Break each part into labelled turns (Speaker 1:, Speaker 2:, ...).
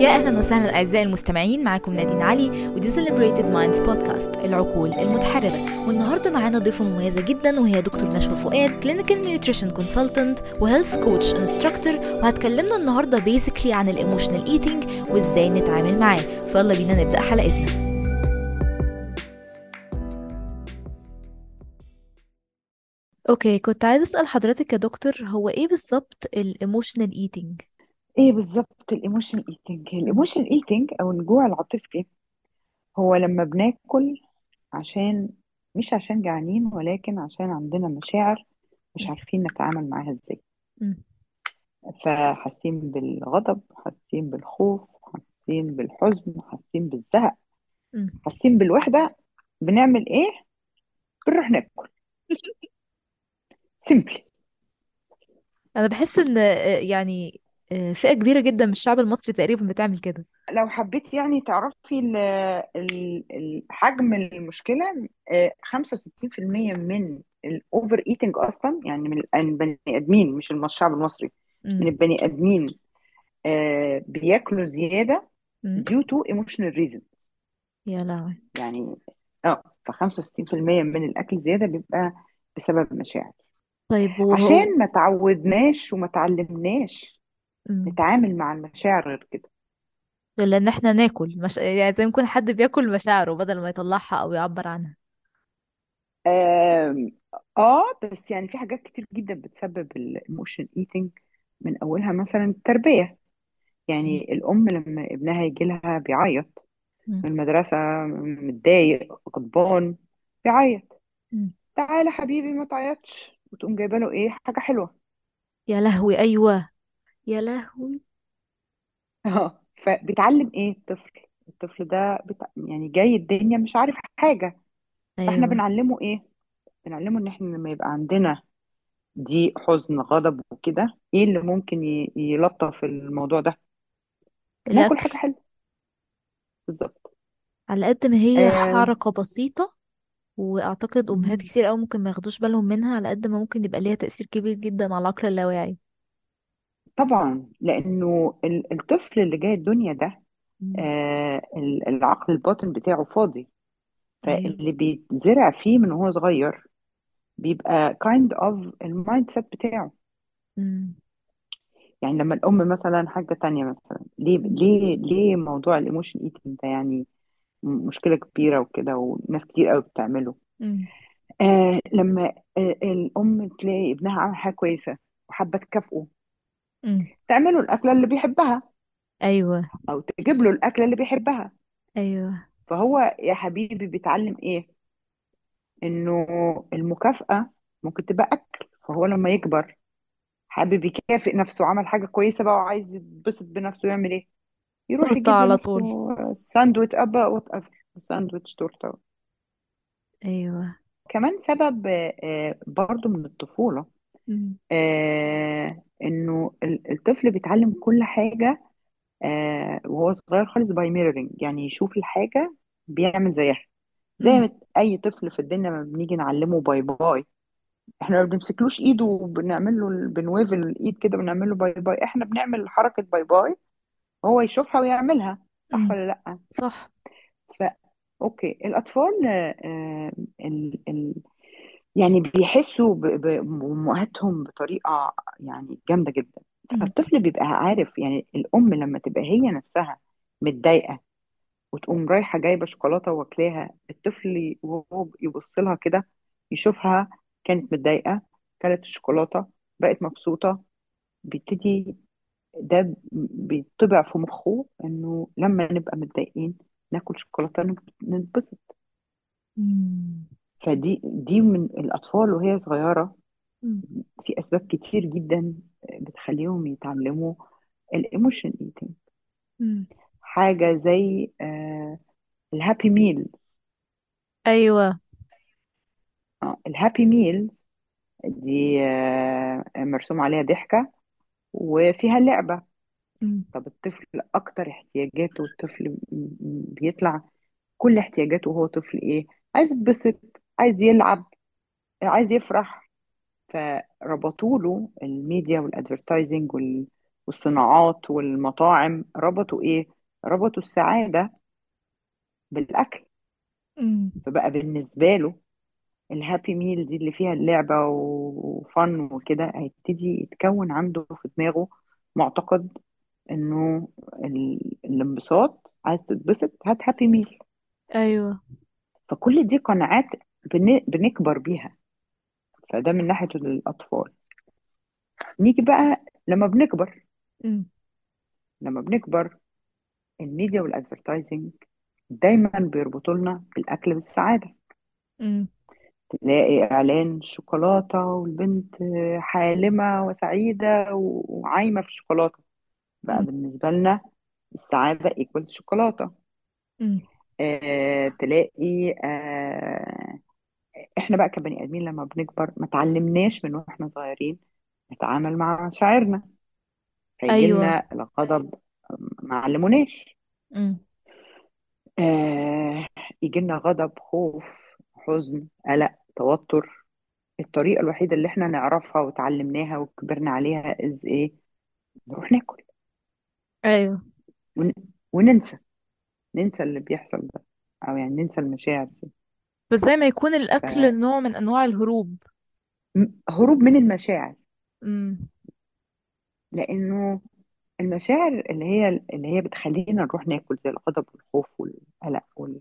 Speaker 1: يا أهلا وسهلا أعزائي المستمعين معاكم نادين علي ودي Celebrated Minds بودكاست العقول المتحررة. والنهاردة معانا ضيفة مميزة جدا وهي دكتور نشوى فؤاد clinical nutrition consultant و health coach instructor وهتكلمنا النهارده basically عن ال emotional eating وإزاي نتعامل معاه. فيلا بينا نبدأ حلقتنا. Okay كنت عايزة أسأل حضرتك يا دكتور هو إيه بالظبط ال emotional
Speaker 2: eating إيه بالظبط ال emotional eating ال emotional eating أو الجوع العاطفي هو لما بناكل عشان مش عشان جعانين ولكن عشان عندنا مشاعر مش عارفين نتعامل معاها إزاي. فحاسين بالغضب حاسين بالخوف حاسين بالحزن حاسين بالزهق. حاسين بالوحدة بنعمل إيه؟ بنروح ناكل. Simply
Speaker 1: أنا بحس إن آه، يعني فئة كبيرة جدا من الشعب المصري تقريبا بتعمل كده.
Speaker 2: لو حبيت يعني تعرفي حجم المشكلة آه، 65% من ال overeating أصلا يعني من البني آدمين مش الشعب المصري من البني آدمين آه، بياكلوا زيادة due to emotional reasons.
Speaker 1: يا لهوي.
Speaker 2: يعني آه ف 65% من الأكل زيادة بيبقى بسبب مشاعر.
Speaker 1: طيب وهو
Speaker 2: عشان ما تعودناش وما تعلمناش نتعامل مع المشاعر غير كده.
Speaker 1: غير إن إحنا ناكل مش... يعني زي ما يكون حد بياكل مشاعره بدل ما يطلعها أو يعبر عنها.
Speaker 2: آم، آه بس يعني في حاجات كتير جدا بتسبب ال emotional eating من أولها مثلا
Speaker 1: التربية.
Speaker 2: يعني الأم لما ابنها يجي لها بيعيط من المدرسة متضايق غضبان بيعيط. تعالى حبيبي ما تعيطش. وتقوم جايبة له إيه؟ حاجة حلوة.
Speaker 1: يا لهوي أيوه. يا لهوي.
Speaker 2: آه فبيتعلم إيه الطفل؟ الطفل ده بتع... يعني جاي الدنيا مش عارف حاجة. فاحنا
Speaker 1: أيوه.
Speaker 2: بنعلمه إيه؟ بنعلمه ان إحنا لما يبقى عندنا ضيق حزن غضب وكده إيه اللي ممكن ي- يلطف الموضوع ده؟ ناكل
Speaker 1: الأكل.
Speaker 2: حاجة حلوة. بالظبط.
Speaker 1: على قد ما هي
Speaker 2: آه.
Speaker 1: حركة بسيطة وأعتقد أمهات
Speaker 2: مم.
Speaker 1: كتير قوي ممكن ما ياخدوش بالهم منها على قد ما ممكن يبقى ليها تأثير كبير جدا على العقل اللاواعي.
Speaker 2: طبعا لأنه ال- الطفل اللي جاي الدنيا ده آه ال- العقل الباطن بتاعه فاضي.
Speaker 1: أيوه.
Speaker 2: فاللي بيتزرع فيه من وهو صغير بيبقى kind of ال mindset بتاعه يعني لما الأم مثلا حاجة تانية مثلا ليه ليه ليه موضوع ال emotional eating ده؟ يعني م- مشكلة كبيرة وكده وناس كتير قوي بتعمله. آه لما آه الأم تلاقي ابنها عمل حاجة كويسة وحابة تكافئه
Speaker 1: امم
Speaker 2: تعمله الأكلة اللي بيحبها.
Speaker 1: أيوه.
Speaker 2: أو تجيب له الأكلة اللي بيحبها.
Speaker 1: أيوه.
Speaker 2: فهو يا حبيبي بيتعلم إيه؟ إنه المكافأة ممكن تبقى أكل. فهو لما يكبر حابب يكافئ نفسه عمل حاجة كويسة بقى وعايز يتبسط بنفسه يعمل إيه؟ يروح
Speaker 1: تورتة
Speaker 2: يجيب
Speaker 1: على
Speaker 2: لنفسه
Speaker 1: طول.
Speaker 2: ساندويتش بقى whatever ساندويتش تورتة.
Speaker 1: أيوه.
Speaker 2: كمان سبب آه، برضو من الطفولة آه إنه ال- الطفل بيتعلم كل حاجة آه وهو صغير خالص by mirroring يعني يشوف الحاجة بيعمل زيها. زي ما أي طفل في الدنيا لما بنيجي نعلمه باي باي إحنا ما بنمسكلوش إيده وبنعمل له بن wave له الإيد كده بنعمل له باي باي إحنا بنعمل حركة باي باي هو يشوفها ويعملها صح ولا لأ؟
Speaker 1: صح.
Speaker 2: ف أوكي. الأطفال آه آه، ال... ال... يعني بيحسوا ب- ب- بأمهاتهم بطريقة يعني جامدة جدا. فالطفل بيبقى عارف يعني الأم لما تبقى هي نفسها متضايقة وتقوم رايحة جايبة شوكولاتة واكلاها الطفل وهو يبص لها كده يشوفها كانت متضايقة كانت الشوكولاتة بقت مبسوطة بيبتدي ده بيطبع في مخه إنه لما نبقى متضايقين ناكل نتبسط
Speaker 1: امم
Speaker 2: فدي دي من الأطفال وهي صغيرة. في أسباب كتير جدا بتخليهم يتعلموا ال emotional eating
Speaker 1: امم
Speaker 2: حاجة زي ال happy
Speaker 1: meal
Speaker 2: أيوه. ال happy meal دي آه، مرسوم عليها ضحكة وفيها لعبة.
Speaker 1: امم
Speaker 2: طب الطفل أكتر احتياجاته الطفل بيطلع كل احتياجاته وهو طفل إيه؟ عايز يتبسط عايز يلعب عايز يفرح. فربطوا له الميديا وال advertising والصناعات والمطاعم. ربطوا إيه؟ ربطوا السعادة بالأكل.
Speaker 1: مم.
Speaker 2: فبقى بالنسبة له ال happy meal دي اللي فيها اللعبة و fun وكده هيبتدي يتكون عنده في دماغه معتقد إنه ال- الانبساط عايز تتبسط هات happy meal
Speaker 1: أيوه.
Speaker 2: فكل دي قناعات بن- بنكبر بيها فده من ناحية الأطفال نيجي بقى لما بنكبر. لما بنكبر الميديا وال advertising دايما بيربطوا لنا الأكل بالسعادة. تلاقي إعلان شوكولاتة والبنت حالمة وسعيدة وعايمة في الشوكولاتة بقى. بالنسبة لنا السعادة equal شوكولاتة. آه تلاقي آه إحنا بقى كبني آدمين لما بنكبر ما تعلمناش من وإحنا صغيرين نتعامل مع مشاعرنا فيجي
Speaker 1: أيوه.
Speaker 2: لنا الغضب ما علموناش.
Speaker 1: مم.
Speaker 2: آه يجي لنا غضب خوف حزن قلق توتر. الطريقة الوحيدة اللي إحنا نعرفها وتعلمناها وكبرنا عليها is إيه؟ نروح ناكل.
Speaker 1: أيوه.
Speaker 2: ون... وننسى. ننسى اللي بيحصل ده. أو يعني ننسى المشاعر دي.
Speaker 1: بس زي ما يكون الأكل نوع من أنواع الهروب.
Speaker 2: فهروب من المشاعر.
Speaker 1: مم.
Speaker 2: لأنه المشاعر اللي هي اللي هي بتخلينا نروح ناكل زي الغضب والخوف والقلق وال...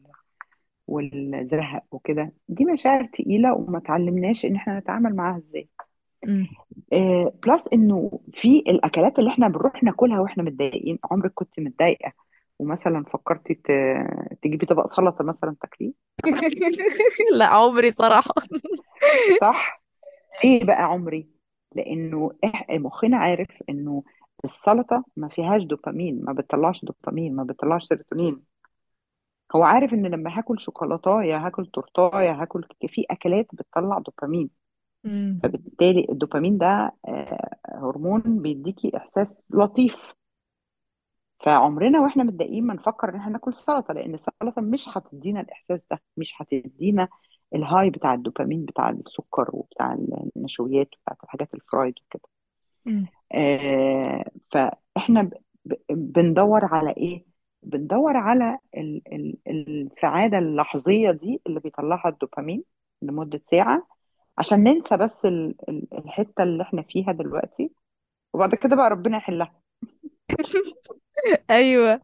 Speaker 2: والزهق وكده دي مشاعر تقيلة وما تعلمناش إن إحنا نتعامل معاها إزاي.
Speaker 1: مم.
Speaker 2: آه plus إنه في الأكلات اللي إحنا بنروح ناكلها وإحنا متضايقين عمرك كنت متضايقة. ومثلا فكرتي ت... تجيبي طبق سلطة مثلا تاكليه؟
Speaker 1: لا عمري صراحة.
Speaker 2: صح. ليه بقى عمري؟ لأنه إح... مخنا عارف إنه السلطة ما فيهاش دوبامين ما بتطلعش دوبامين ما بتطلعش سيروتونين. هو عارف إن لما هاكل شوكولاتايه هاكل تورتايه هاكل في أكلات بتطلع دوبامين.
Speaker 1: مم.
Speaker 2: فبالتالي الدوبامين ده آه، هرمون بيديكي إحساس لطيف. فعمرنا وإحنا متضايقين ما نفكر إن إحنا ناكل سلطة لأن السلطة مش هتدينا الإحساس ده مش هتدينا الهاي بتاع الدوبامين بتاع السكر وبتاع النشويات وبتاع الحاجات الفرايد وكده. آه، فإحنا بندور على إيه؟ بندور على ال ال السعادة اللحظية دي اللي بيطلعها الدوبامين لمدة ساعة عشان ننسى بس ال ال الحتة اللي إحنا فيها دلوقتي وبعد كده بقى ربنا يحلها.
Speaker 1: أيوه.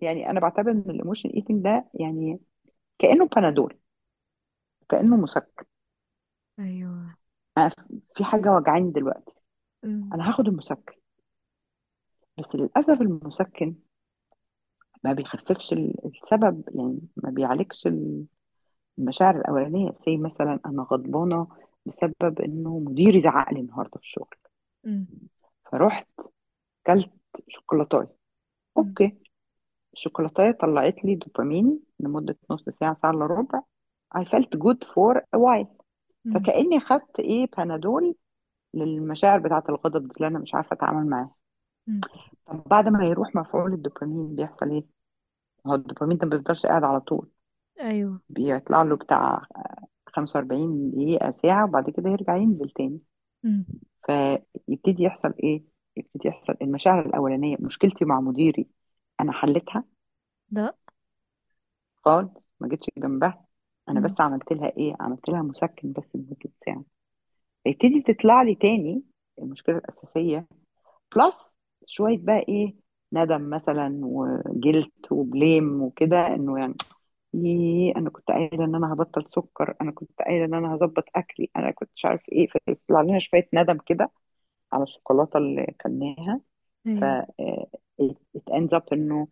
Speaker 2: يعني أنا بعتبر إن ال emotional eating ده يعني كأنه بنادول كأنه مسكن
Speaker 1: أيوه.
Speaker 2: أنا في حاجة وجعاني دلوقتي.
Speaker 1: مم.
Speaker 2: أنا هاخد المسكن بس للأسف المسكن ما بيخففش ال- السبب يعني ما بيعالجش المشاعر الأولانية. زي مثلا أنا غضبانة بسبب إنه مديري زعق لي النهاردة في الشغل.
Speaker 1: مم.
Speaker 2: فرحت كلت شوكولاتاية
Speaker 1: مم.
Speaker 2: أوكي الشوكولاتاية طلعت لي دوبامين لمدة نص ساعة ساعة إلا ربع I felt good for a while. فكأني خدت إيه بنادول للمشاعر بتاعة الغضب دي اللي أنا مش عارفة أتعامل معاها. طب بعد ما يروح مفعول الدوبامين بيحصل إيه؟ هو الدوبامين ده ما بيفضلش قاعد على طول
Speaker 1: أيوه
Speaker 2: بيطلع له بتاع 45 دقيقة ساعة وبعد كده يرجع ينزل تاني
Speaker 1: مم.
Speaker 2: فيبتدي يحصل إيه يبتدي يحصل. المشاعر الأولانية مشكلتي مع مديري أنا حلتها؟
Speaker 1: لا.
Speaker 2: خالص ما جيتش جنبها. أنا
Speaker 1: مم.
Speaker 2: بس عملت لها إيه؟ عملت لها مسكن بس لمدة ساعة. فيبتدي تطلع لي تاني المشكلة الأساسية. بلس شوية بقى إيه؟ ندم مثلا وجلت وبليم وكده إنه يعني ييه أنا كنت قايلة إن أنا هبطل سكر أنا كنت قايلة إن أنا هظبط أكلي أنا كنت مش عارف إيه. فيطلع لنا شوية ندم كده. على الشوكولاتة اللي كلناها ف
Speaker 1: أيوه
Speaker 2: آه، it it ends up إنه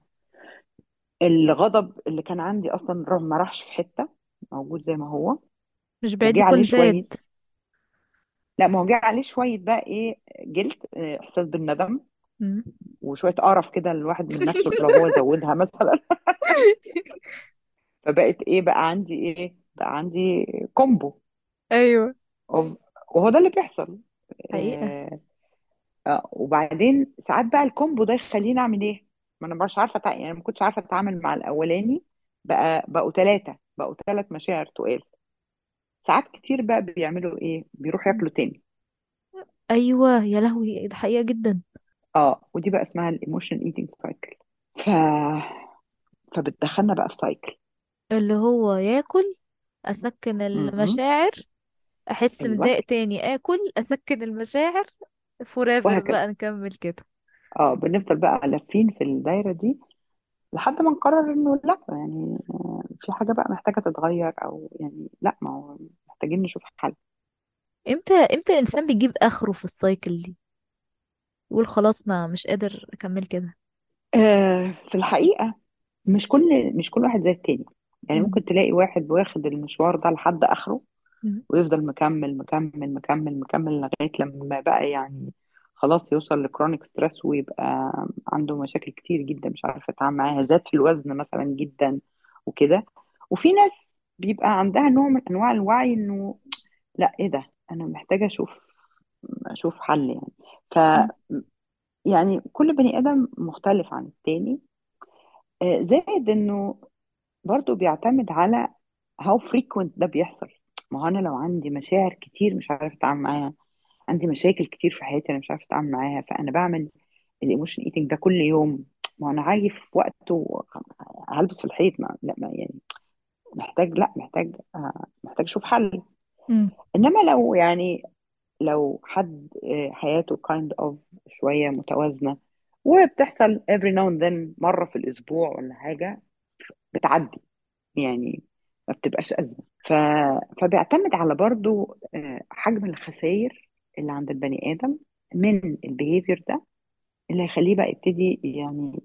Speaker 2: الغضب اللي كان عندي أصلا رغم ما راحش في حتة موجود زي ما هو.
Speaker 1: مش بعيد يكون
Speaker 2: عليه شوية.
Speaker 1: زاد.
Speaker 2: لا ما هو جه عليه شوية بقى إيه جلد آه، إحساس بالندم.
Speaker 1: مم.
Speaker 2: وشوية قرف كده الواحد من نفسه لو هو زودها مثلا. فبقت إيه بقى عندي إيه بقى عندي
Speaker 1: combo
Speaker 2: أيوه. وهو ده اللي بيحصل.
Speaker 1: حقيقة.
Speaker 2: آه آه وبعدين ساعات بقى ال combo ده يخليني أعمل إيه؟ ما أنا مش عارفة أتع- يعني ما كنتش عارفة أتعامل مع الأولاني بقى بقوا ثلاثة بقوا ثلاث مشاعر تقال. ساعات كتير بقى بيعملوا إيه؟ بيروحوا ياكلوا تاني.
Speaker 1: أيوه يا لهوي ده حقيقة جدا.
Speaker 2: آه ودي بقى اسمها ال emotional eating cycle ف فبتدخلنا بقى في cycle
Speaker 1: اللي هو ياكل أسكن
Speaker 2: م-م.
Speaker 1: المشاعر أحس
Speaker 2: أيوه.
Speaker 1: متضايق تاني. آكل أسكن المشاعر forever
Speaker 2: وهكذا.
Speaker 1: بقى نكمل كده.
Speaker 2: آه بنفضل بقى لافين في الدايرة دي لحد ما نقرر إنه لأ يعني آه، في حاجة بقى محتاجة تتغير أو يعني لأ ما هو محتاجين نشوف حل.
Speaker 1: إمتى إمتى الإنسان بيجيب آخره في ال cycle دي؟ يقول خلاص ما مش قادر أكمل كده.
Speaker 2: آه في الحقيقة مش كل مش كل واحد زي التاني. يعني
Speaker 1: مم.
Speaker 2: ممكن تلاقي واحد واخد المشوار ده لحد
Speaker 1: آخره.
Speaker 2: ويفضل مكمل مكمل مكمل مكمل لغاية لما بقى يعني خلاص يوصل ل chronic stress ويبقى عنده مشاكل كتير جدا مش عارفة يتعامل معاها زاد في الوزن مثلا جدا وكده. وفي ناس بيبقى عندها نوع من أنواع الوعي إنه لا إيه ده؟ أنا محتاجة أشوف أشوف حل يعني. ف. يعني كل بني آدم مختلف عن التاني. آه، زائد إنه برضو بيعتمد على how frequent ده بيحصل. ما هو أنا لو عندي مشاعر كتير مش عارفة أتعامل معاها. عندي مشاكل كتير في حياتي أنا مش عارفة أتعامل معاها. فأنا بعمل ال emotional eating ده كل يوم. ما أنا هاجي في وقت و- هلبس في الحيط. ما لا ما يعني محتاج لا محتاج آه، محتاج أشوف حل.
Speaker 1: مم.
Speaker 2: إنما لو يعني لو حد آه، حياته kind of شوية متوازنة وبتحصل every now and then مرة في الأسبوع ولا حاجة بتعدي. يعني ما بتبقاش أزمة. ف... فبيعتمد على برضو آه، حجم الخسائر اللي عند البني آدم من ال behavior ده اللي هيخليه بقى يبتدي يعني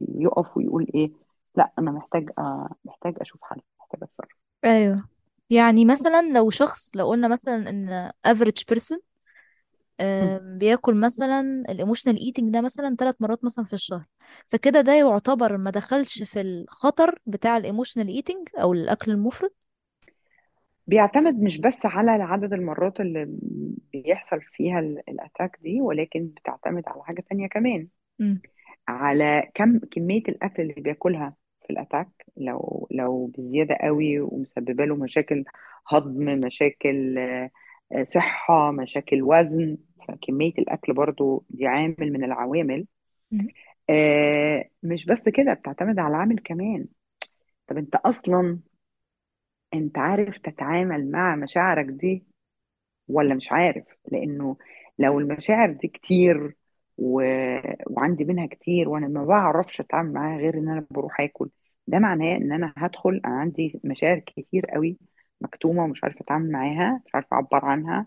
Speaker 2: يقف ويقول إيه لأ أنا محتاج آه، محتاج أشوف حل محتاج أتصرف.
Speaker 1: أيوه. يعني مثلا لو شخص لو قلنا مثلا إن average person بياكل مثلا ال emotional eating ده مثلا ثلاث مرات مثلا في الشهر. فكده ده يعتبر ما دخلش في الخطر بتاع ال emotional eating أو الأكل المفرط.
Speaker 2: بيعتمد مش بس على عدد المرات اللي بيحصل فيها ال- ال attack دي ولكن بتعتمد على حاجة تانية كمان.
Speaker 1: امم
Speaker 2: على كم كمية الأكل اللي بياكلها في ال attack لو لو بزيادة قوي ومسببة له مشاكل هضم مشاكل آه، آه، صحة مشاكل وزن. فكمية الأكل برضو دي عامل من العوامل. آه، مش بس كده بتعتمد على عامل كمان. طب أنت أصلا أنت عارف تتعامل مع مشاعرك دي ولا مش عارف؟ لأنه لو المشاعر دي كتير و... وعندي منها كتير وأنا ما بعرفش أتعامل معاها غير إن أنا بروح آكل ده معناه إن أنا هدخل أنا عندي مشاعر كتير قوي مكتومة ومش عارفة أتعامل معاها مش عارفة أعبر عنها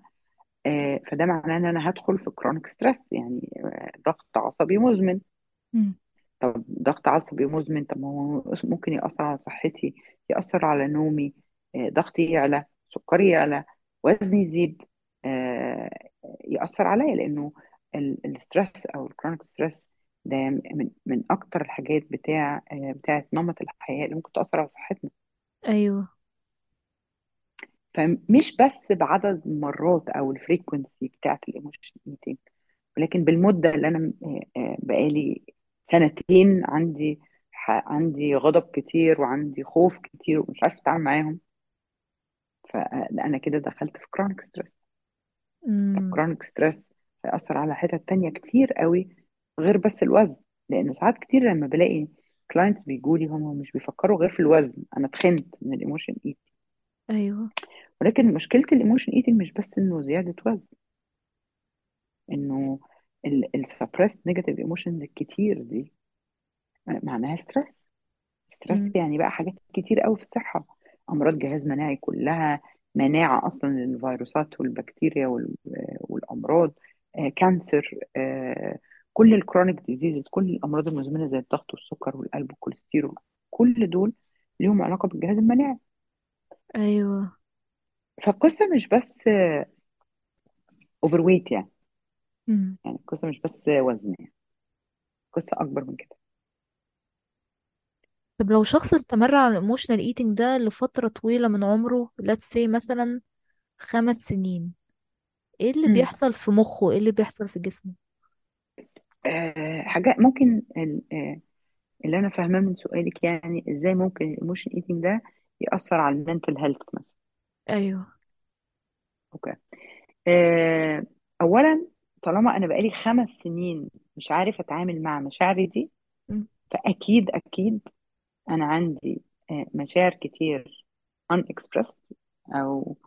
Speaker 2: آه، فده معناه إن أنا هدخل في chronic stress يعني آه، ضغط عصبي مزمن. طب ضغط عصبي مزمن طب هو ممكن يأثر على صحتي يأثر على نومي ضغطي يعلى سكري يعلى وزني يزيد آه، يأثر عليا لأنه ال stress أو ال chronic stress ده من من أكتر الحاجات بتاع آه، بتاعت نمط الحياة اللي ممكن تأثر على صحتنا.
Speaker 1: أيوه.
Speaker 2: فمش بس بعدد المرات أو ال frequency بتاعت ال emotional eating ولكن بالمدة اللي أنا آه، آه، بقالي سنتين عندي عندي غضب كتير وعندي خوف كتير ومش عارفة أتعامل معاهم. فأنا كده دخلت في chronic stress طب chronic stress هيأثر على حتت تانية كتير قوي غير بس الوزن لأنه ساعات كتير لما بلاقي clients بيجوا لي هم مش بيفكروا غير في الوزن. أنا اتخنت من ال emotional
Speaker 1: eating أيوه.
Speaker 2: ولكن مشكلة ال emotional eating مش بس إنه زيادة وزن. إنه ال suppressed negative emotions الكتير دي معناها stress
Speaker 1: stress
Speaker 2: يعني بقى حاجات كتير قوي في الصحة. أمراض جهاز مناعي كلها مناعة أصلا للفيروسات والبكتيريا وال- والأمراض آه، cancer آه، كل ال chronic diseases كل الأمراض المزمنة زي الضغط والسكر والقلب والكوليسترول كل دول ليهم علاقة بالجهاز المناعي.
Speaker 1: أيوه.
Speaker 2: فالقصة مش بس overweight يعني يعني القصة مش بس وزن يعني. قصة أكبر من كده.
Speaker 1: طب لو شخص استمر على ال emotional eating ده لفترة طويلة من عمره let's say مثلا خمس سنين إيه اللي
Speaker 2: مم.
Speaker 1: بيحصل في مخه؟ إيه اللي بيحصل في جسمه؟
Speaker 2: آه، حاجات ممكن ال- آه، اللي أنا فاهماه من سؤالك يعني إزاي ممكن ال emotional eating ده يأثر على ال mental health مثلا؟
Speaker 1: أيوه.
Speaker 2: okay. آه، أولا طالما أنا بقالي خمس سنين مش عارف أتعامل مع مشاعري دي
Speaker 1: مم.
Speaker 2: فأكيد أكيد أنا عندي آه، مشاعر كتير unexpressed أو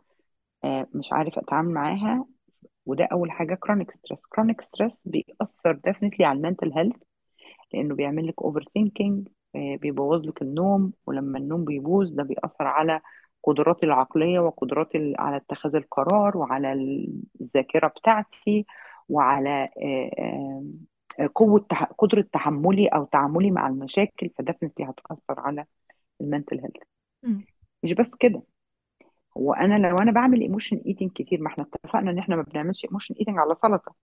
Speaker 2: آه، مش عارف أتعامل معاها وده أول حاجة chronic stress. chronic stress بيأثر definitely على ال mental health لأنه بيعمل لك overthinking بيبوظ لك النوم ولما النوم بيبوظ ده بيأثر على قدراتي العقلية وقدراتي على اتخاذ القرار وعلى الذاكرة بتاعتي وعلى آه، آه، آه، قوة تح- قدرة تحملي أو تعاملي مع المشاكل ف definitely هتأثر على ال mental
Speaker 1: health.
Speaker 2: مش بس كده هو أنا لو أنا بعمل emotional eating كتير ما إحنا اتفقنا إن إحنا ما بنعملش emotional eating على
Speaker 1: سلطة.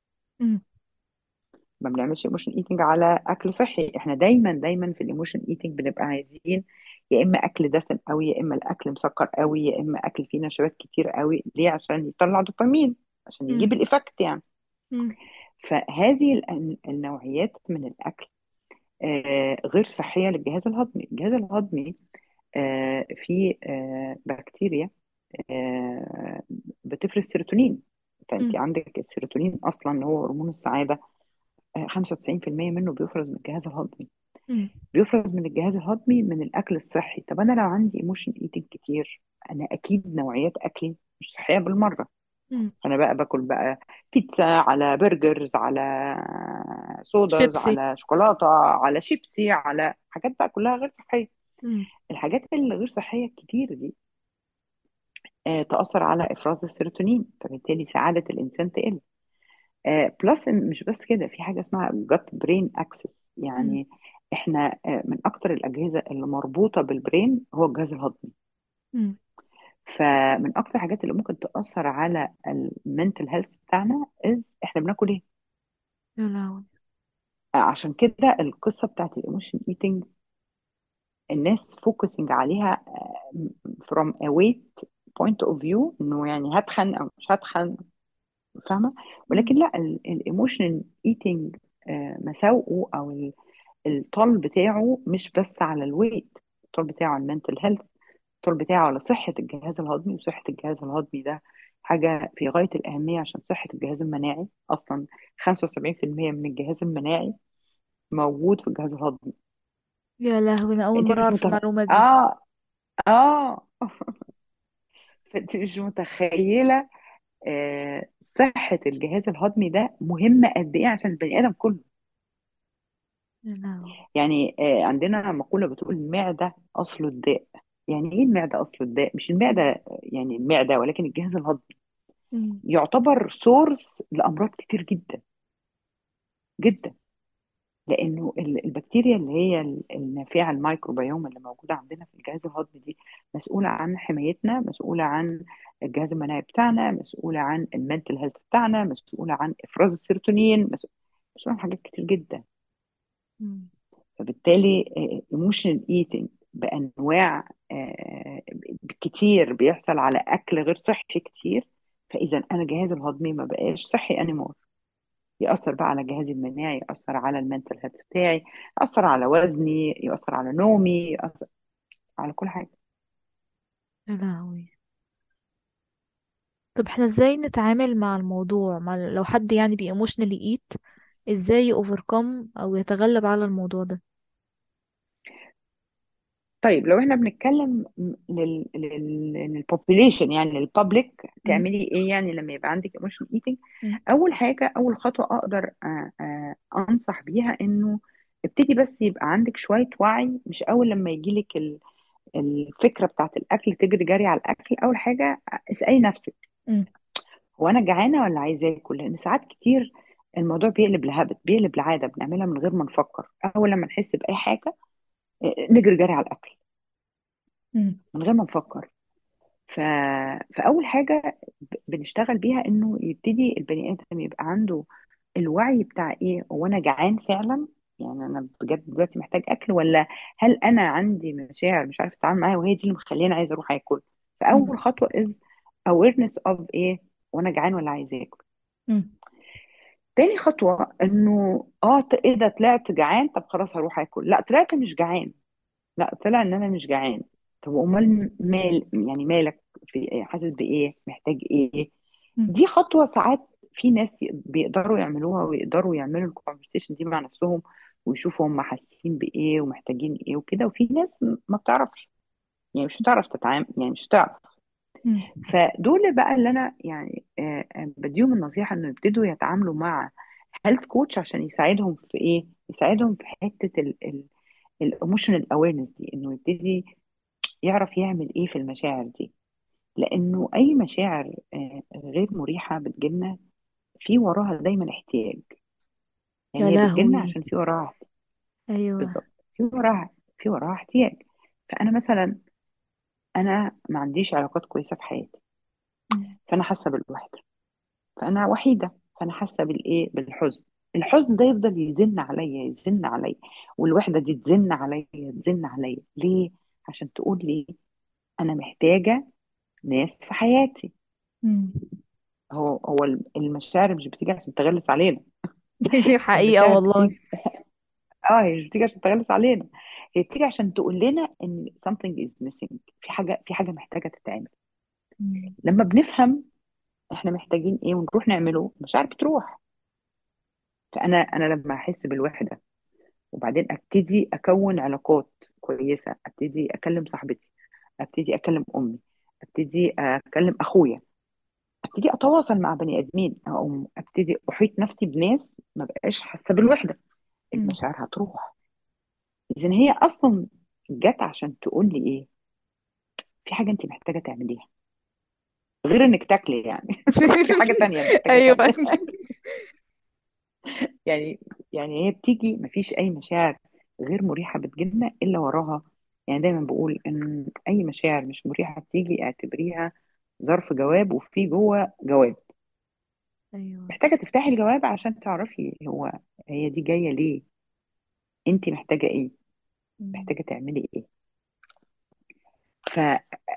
Speaker 2: ما بنعملش emotional eating على أكل صحي إحنا دايما دايما في ال emotional eating بنبقى عايزين يا إما أكل دسم قوي يا إما الأكل مسكر قوي يا إما أكل فيه نشويات كتير قوي ليه عشان يطلع دوبامين عشان. يجيب ال effect
Speaker 1: يعني.
Speaker 2: فهذه النوعيات من الأكل آه، غير صحية للجهاز الهضمي. الجهاز الهضمي آه، فيه آه، بكتيريا بتفرز سيروتونين. فانت
Speaker 1: مم.
Speaker 2: عندك السيروتونين أصلا اللي هو هرمون السعادة آه، 95% منه بيفرز من الجهاز الهضمي. بيفرز من الجهاز الهضمي من الأكل الصحي. طب أنا لو عندي emotional eating كتير أنا أكيد نوعيات أكلي مش صحية بالمرة.
Speaker 1: مم.
Speaker 2: أنا بقى باكل بقى بيتزا على burgers على soda
Speaker 1: شيبسي
Speaker 2: على شوكولاتة على شيبسي على حاجات بقى كلها غير صحية
Speaker 1: مم.
Speaker 2: الحاجات اللي غير صحية الكتير دي آه، تأثر على إفراز السيروتونين فبالتالي سعادة الإنسان تقل آه، plus إن مش بس كده في حاجة اسمها gut brain axis
Speaker 1: مم.
Speaker 2: يعني إحنا آه، من أكتر الأجهزة اللي مربوطة بال brain هو الجهاز الهضمي
Speaker 1: مم.
Speaker 2: فمن أكتر الحاجات اللي ممكن تأثر على ال mental health بتاعنا is إحنا بناكل إيه؟
Speaker 1: يا لهوي.
Speaker 2: آه، عشان كده القصة بتاعت ال emotional eating الناس focusing عليها آه، from a weight point of view إنه يعني هتخن أو مش هتخن فاهمة؟ ولكن. لا ال emotional eating مساوئه أو ال- ال toll بتاعه مش بس على ال weight ال toll بتاعه على ال mental health ال toll بتاعه على صحة الجهاز الهضمي وصحة الجهاز الهضمي ده حاجة في غاية الأهمية عشان صحة الجهاز المناعي. أصلا 75% من الجهاز المناعي موجود في الجهاز الهضمي.
Speaker 1: يا لهوي أنا أول
Speaker 2: أنت
Speaker 1: مرة
Speaker 2: مش
Speaker 1: أعرف
Speaker 2: متخ...
Speaker 1: المعلومة دي.
Speaker 2: آه آه. فأنت مش متخيلة آه صحة الجهاز الهضمي ده مهمة قد إيه عشان البني آدم كله.
Speaker 1: يا لهوي.
Speaker 2: يعني آه، عندنا مقولة بتقول المعدة أصل الداء يعني إيه المعدة أصل الداء؟ مش المعدة آه، يعني المعدة ولكن الجهاز الهضمي
Speaker 1: مم.
Speaker 2: يعتبر source لأمراض كتير جدا جدا لأنه ال- البكتيريا اللي هي ال- النافعة الميكروبيوم اللي موجودة عندنا في الجهاز الهضمي دي مسؤولة عن حمايتنا مسؤولة عن الجهاز المناعي بتاعنا مسؤولة عن ال mental health بتاعنا مسؤولة عن إفراز السيروتونين مسؤولة عن حاجات كتير جدا
Speaker 1: مم.
Speaker 2: فبالتالي emotional eating بأنواع آه، كتير بيحصل على أكل غير صحي كتير فإذا أنا جهازي الهضمي ما بقاش صحي anymore يأثر بقى على جهازي المناعي يأثر على ال mental health بتاعي يأثر على وزني يأثر على نومي يأثر على كل حاجة.
Speaker 1: يا لهوي. طب إحنا إزاي نتعامل مع الموضوع؟ مع لو حد يعني بي emotionally eat إزاي overcome أو يتغلب على الموضوع ده؟
Speaker 2: طيب لو إحنا بنتكلم لل لل population يعني لل
Speaker 1: public.
Speaker 2: تعملي إيه يعني لما يبقى عندك emotional
Speaker 1: eating.
Speaker 2: أول حاجة أول خطوة أقدر آه، آه، أنصح بيها إنه ابتدي بس يبقى عندك شوية وعي مش أول لما يجيلك ال- الفكرة بتاعت الأكل تجري جري على الأكل أول حاجة اسألي نفسك. هو أنا جعانة ولا عايزة آكل لأن ساعات كتير الموضوع بيقلب ل habit بيقلب لعادة بنعملها من غير ما نفكر أول لما نحس بأي حاجة آه، نجري جري على الأكل
Speaker 1: مم.
Speaker 2: من غير ما نفكر. ف... فأول حاجة ب- بنشتغل بيها إنه يبتدي البني آدم يبقى عنده الوعي بتاع إيه هو أنا جعان فعلا؟ يعني أنا بجد دلوقتي محتاج أكل ولا هل أنا عندي مشاعر مش عارفة أتعامل معاها وهي دي اللي مخليني عايزة أروح آكل؟
Speaker 1: مم.
Speaker 2: فأول خطوة is awareness of إيه وأنا جعان ولا عايزة آكل.
Speaker 1: مم.
Speaker 2: تاني خطوة إنه آه ط- إيه ده طلعت جعان طب خلاص هروح آكل. لا طلعت مش جعان. لا طلع إن أنا مش جعان. طب أمال مال يعني مالك في إيه؟ حاسس بإيه محتاج
Speaker 1: إيه.
Speaker 2: دي خطوة ساعات في ناس بيقدروا يعملوها ويقدروا يعملوا الكونفرسيشن دي مع نفسهم ويشوفوا هم حاسين بإيه ومحتاجين إيه وكده وفي ناس ما بتعرفش يعني مش هتعرف تتعامل يعني مش هتعرف. فدول بقى اللي أنا يعني آه، آه، بديهم النصيحة إنه يبتدوا يتعاملوا مع health coach عشان يساعدهم في إيه؟ يساعدهم في حتة ال emotional awareness دي إنه يبتدي يعرف يعمل إيه في المشاعر دي. لأنه أي مشاعر آه، غير مريحة بتجيلنا في وراها دايما احتياج.
Speaker 1: يا
Speaker 2: يعني هي بتجيلنا
Speaker 1: لهوي.
Speaker 2: عشان في وراها
Speaker 1: أيوه.
Speaker 2: بالظبط في وراها في وراها احتياج. فأنا مثلا أنا ما عنديش علاقات كويسة في حياتي.
Speaker 1: مم.
Speaker 2: فأنا حاسة بالوحدة. فأنا وحيدة. فأنا حاسة بالإيه؟ بالحزن. الحزن ده يفضل يزن عليا يزن عليا. والوحدة دي تزن عليا تزن عليا. ليه؟ عشان تقول لي أنا محتاجة ناس في حياتي.
Speaker 1: مم.
Speaker 2: هو هو المشاعر مش بتيجي عشان تغلس علينا.
Speaker 1: دي حقيقة
Speaker 2: المشاعر
Speaker 1: والله.
Speaker 2: بتيجي آه هي مش بتيجي عشان تغلس علينا. هي بتيجي عشان تقول لنا إن something is missing. في حاجة في حاجة محتاجة تتعمل.
Speaker 1: مم.
Speaker 2: لما بنفهم إحنا محتاجين إيه ونروح نعمله المشاعر بتروح. فأنا أنا لما أحس بالوحدة وبعدين أبتدي أكون علاقات كويسة أبتدي أكلم صاحبتي أبتدي أكلم أمي أبتدي أكلم أخويا أبتدي أتواصل مع بني آدمين أو أبتدي أحيط نفسي بناس ما بقاش حاسة
Speaker 1: بالوحدة.
Speaker 2: المشاعر هتروح. اذا هي أصلا جت عشان تقول لي إيه؟ في حاجة انت محتاجة تعمليها. غير إنك تاكلي يعني. في حاجة تانية محتاجة
Speaker 1: أيوه.
Speaker 2: تعمليها. يعني يعني هي بتيجي مفيش أي مشاعر. غير مريحة بتجيلنا إلا وراها. يعني دايما بقول إن أي مشاعر مش مريحة بتيجي اعتبريها ظرف جواب وفي جوه جواب.
Speaker 1: أيوه.
Speaker 2: محتاجة تفتحي الجواب عشان تعرفي هو هي دي جاية ليه. انت محتاجة إيه؟
Speaker 1: مم.
Speaker 2: محتاجة تعملي إيه؟ ف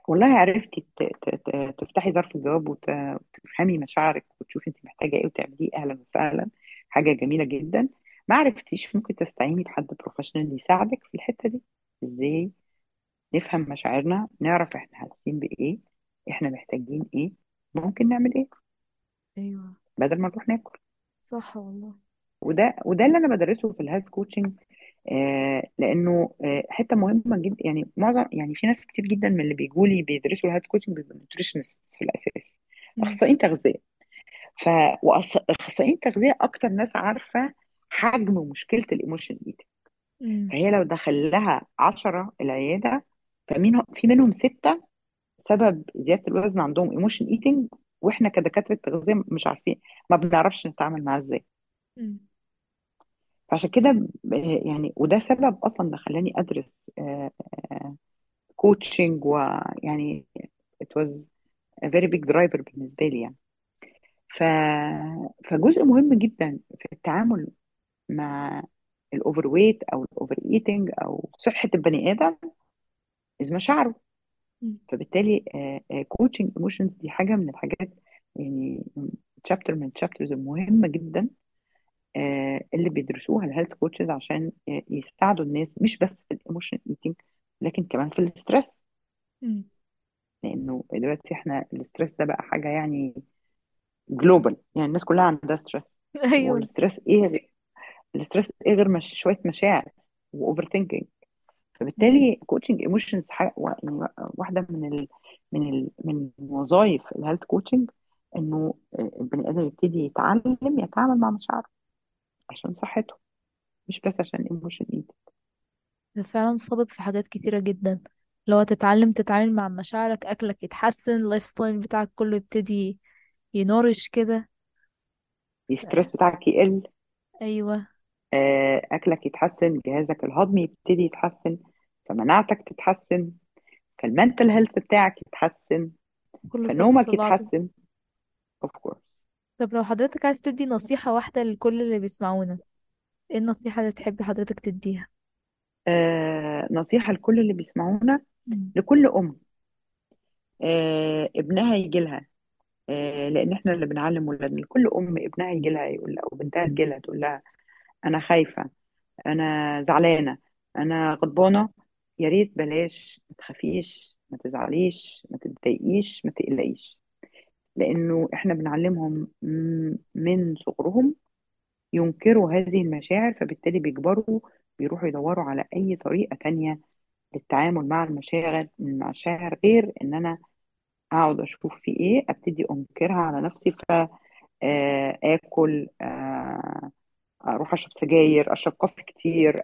Speaker 2: والله عرفتي ت- ت- ت- تفتحي ظرف الجواب وت- وتفهمي مشاعرك وتشوفي انت محتاجة إيه وتعمليه أهلا وسهلا. حاجة جميلة جدا. ما عرفتيش ممكن تستعيني بحد بروفيشنال يساعدك في الحتة دي؟ إزاي؟ نفهم مشاعرنا نعرف إحنا حاسين بإيه إحنا محتاجين إيه ممكن نعمل إيه؟
Speaker 1: أيوه.
Speaker 2: بدل ما نروح ناكل.
Speaker 1: صح والله.
Speaker 2: وده وده اللي أنا بدرسه في ال health coaching آه لأنه آه حتة مهمة جدا يعني معظم يعني في ناس كتير جدا من اللي بيجوا لي بيدرسوا ال health coaching بيبقوا nutritionists في الأساس
Speaker 1: مم.
Speaker 2: أخصائيين تغذية. ف وأخصائيين التغذيه أكتر ناس عارفة حجم مشكلة ال emotional
Speaker 1: eating.
Speaker 2: فهي لو دخل لها 10 العيادة فمين في منهم ستة سبب زيادة الوزن عندهم emotional eating وإحنا كدكاترة تغذيه مش عارفين ما بنعرفش نتعامل معاه
Speaker 1: إزاي.
Speaker 2: فعشان كده يعني وده سبب أصلا اللي خلاني ادرس coaching ويعني it was a very big driver بالنسبة لي يعني ف... فجزء مهم جدا في التعامل مع ال overweight أو ال overeating أو صحة البني آدم إذ مشاعره. فبالتالي coaching emotions دي حاجة من الحاجات يعني chapter من ال chapters المهمة جدا آه، اللي بيدرسوها ال health coaches عشان آه، يساعدوا الناس مش بس في ال emotional eating لكن كمان في ال
Speaker 1: stress.
Speaker 2: لأنه دلوقتي إحنا ال stress ده بقى حاجة يعني global يعني الناس كلها عندها stress
Speaker 1: أيوه.
Speaker 2: وال stress إيه غير ال stress إيه غير مش شوية مشاعر و
Speaker 1: overthinking.
Speaker 2: فبالتالي coaching emotions واحدة من ال من ال من وظائف ال health coaching إنه البني آدم يبتدي يتعلم يتعامل مع مشاعره عشان صحته مش بس عشان emotional eating
Speaker 1: ده فعلا سبب في حاجات كتيرة جدا. لو تتعلم تتعامل مع مشاعرك أكلك يتحسن ال lifestyle بتاعك كله يبتدي ي nourish كده.
Speaker 2: ال stress بتاعك يقل.
Speaker 1: أيوة.
Speaker 2: أكلك يتحسن جهازك الهضمي يبتدي يتحسن فمناعتك تتحسن فال mental health بتاعك يتحسن
Speaker 1: سبب
Speaker 2: فنومك
Speaker 1: في بعضه.
Speaker 2: يتحسن. of course
Speaker 1: طب لو حضرتك عايز تدي نصيحة واحدة لكل اللي بيسمعونا إيه النصيحة اللي تحبي حضرتك تديها؟
Speaker 2: آه نصيحة لكل اللي بيسمعونا
Speaker 1: مم.
Speaker 2: لكل أم. آه ابنها يجي لها. آه لأن إحنا اللي بنعلم ولادنا. لكل أم ابنها يجي لها يقول لها أو بنتها تجي لها تقول لها أنا خايفة أنا زعلانة أنا غضبانة. يا ريت بلاش ما تخافيش ما تزعليش ما تتضايقيش ما تقلقيش. لأنه إحنا بنعلمهم من صغرهم ينكروا هذه المشاعر فبالتالي بيكبروا بيروحوا يدوروا على أي طريقة تانية للتعامل مع المشاعر المشاعر غير إن أنا أقعد أشوف في إيه أبتدي أنكرها على نفسي فآكل أروح أشرب سجاير أشرب كوفي كتير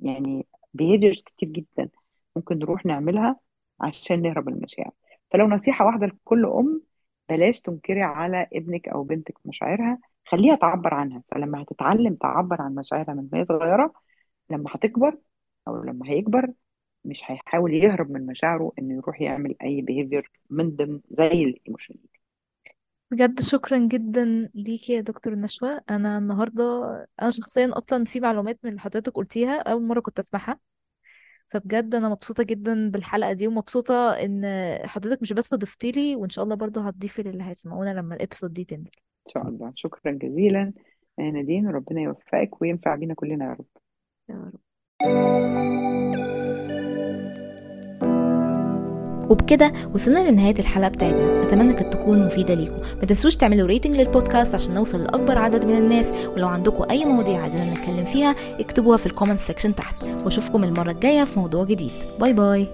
Speaker 2: يعني behaviors كتير جدا ممكن نروح نعملها عشان نهرب من المشاعر. فلو نصيحة واحدة لكل أم بلاش تنكري على ابنك أو بنتك مشاعرها خليها تعبر عنها. فلما هتتعلم تعبر عن مشاعرها من وهي صغيرة لما هتكبر أو لما هيكبر مش هيحاول يهرب من مشاعره إنه يروح يعمل أي behavior من ضمن زي الايموشن
Speaker 1: بجد شكرا جدا ليكي يا دكتور نشوى. أنا النهارده أنا شخصيا أصلا في معلومات من اللي حضرتك قلتيها أول مرة كنت أسمعها. فبجد أنا مبسوطة جدا بالحلقة دي ومبسوطة إن حضرتك مش بس ضفتي لي وإن شاء الله برضو هتضيفي للي هيسمعونا لما الإبسود دي تنزل.
Speaker 2: إن شاء الله. شكرا جزيلا يا نادين وربنا يوفقك وينفع بينا كلنا يا رب.
Speaker 1: يا رب. وبكده وصلنا لنهاية الحلقة بتاعتنا. أتمنى كانت تكون مفيدة ليكم. ما تنسوش تعملوا rating للبودكاست عشان نوصل لأكبر عدد من الناس. ولو عندكم أي مواضيع عايزين نتكلم فيها اكتبوها في ال comment section تحت. وأشوفكم المرة الجاية في موضوع جديد. bye bye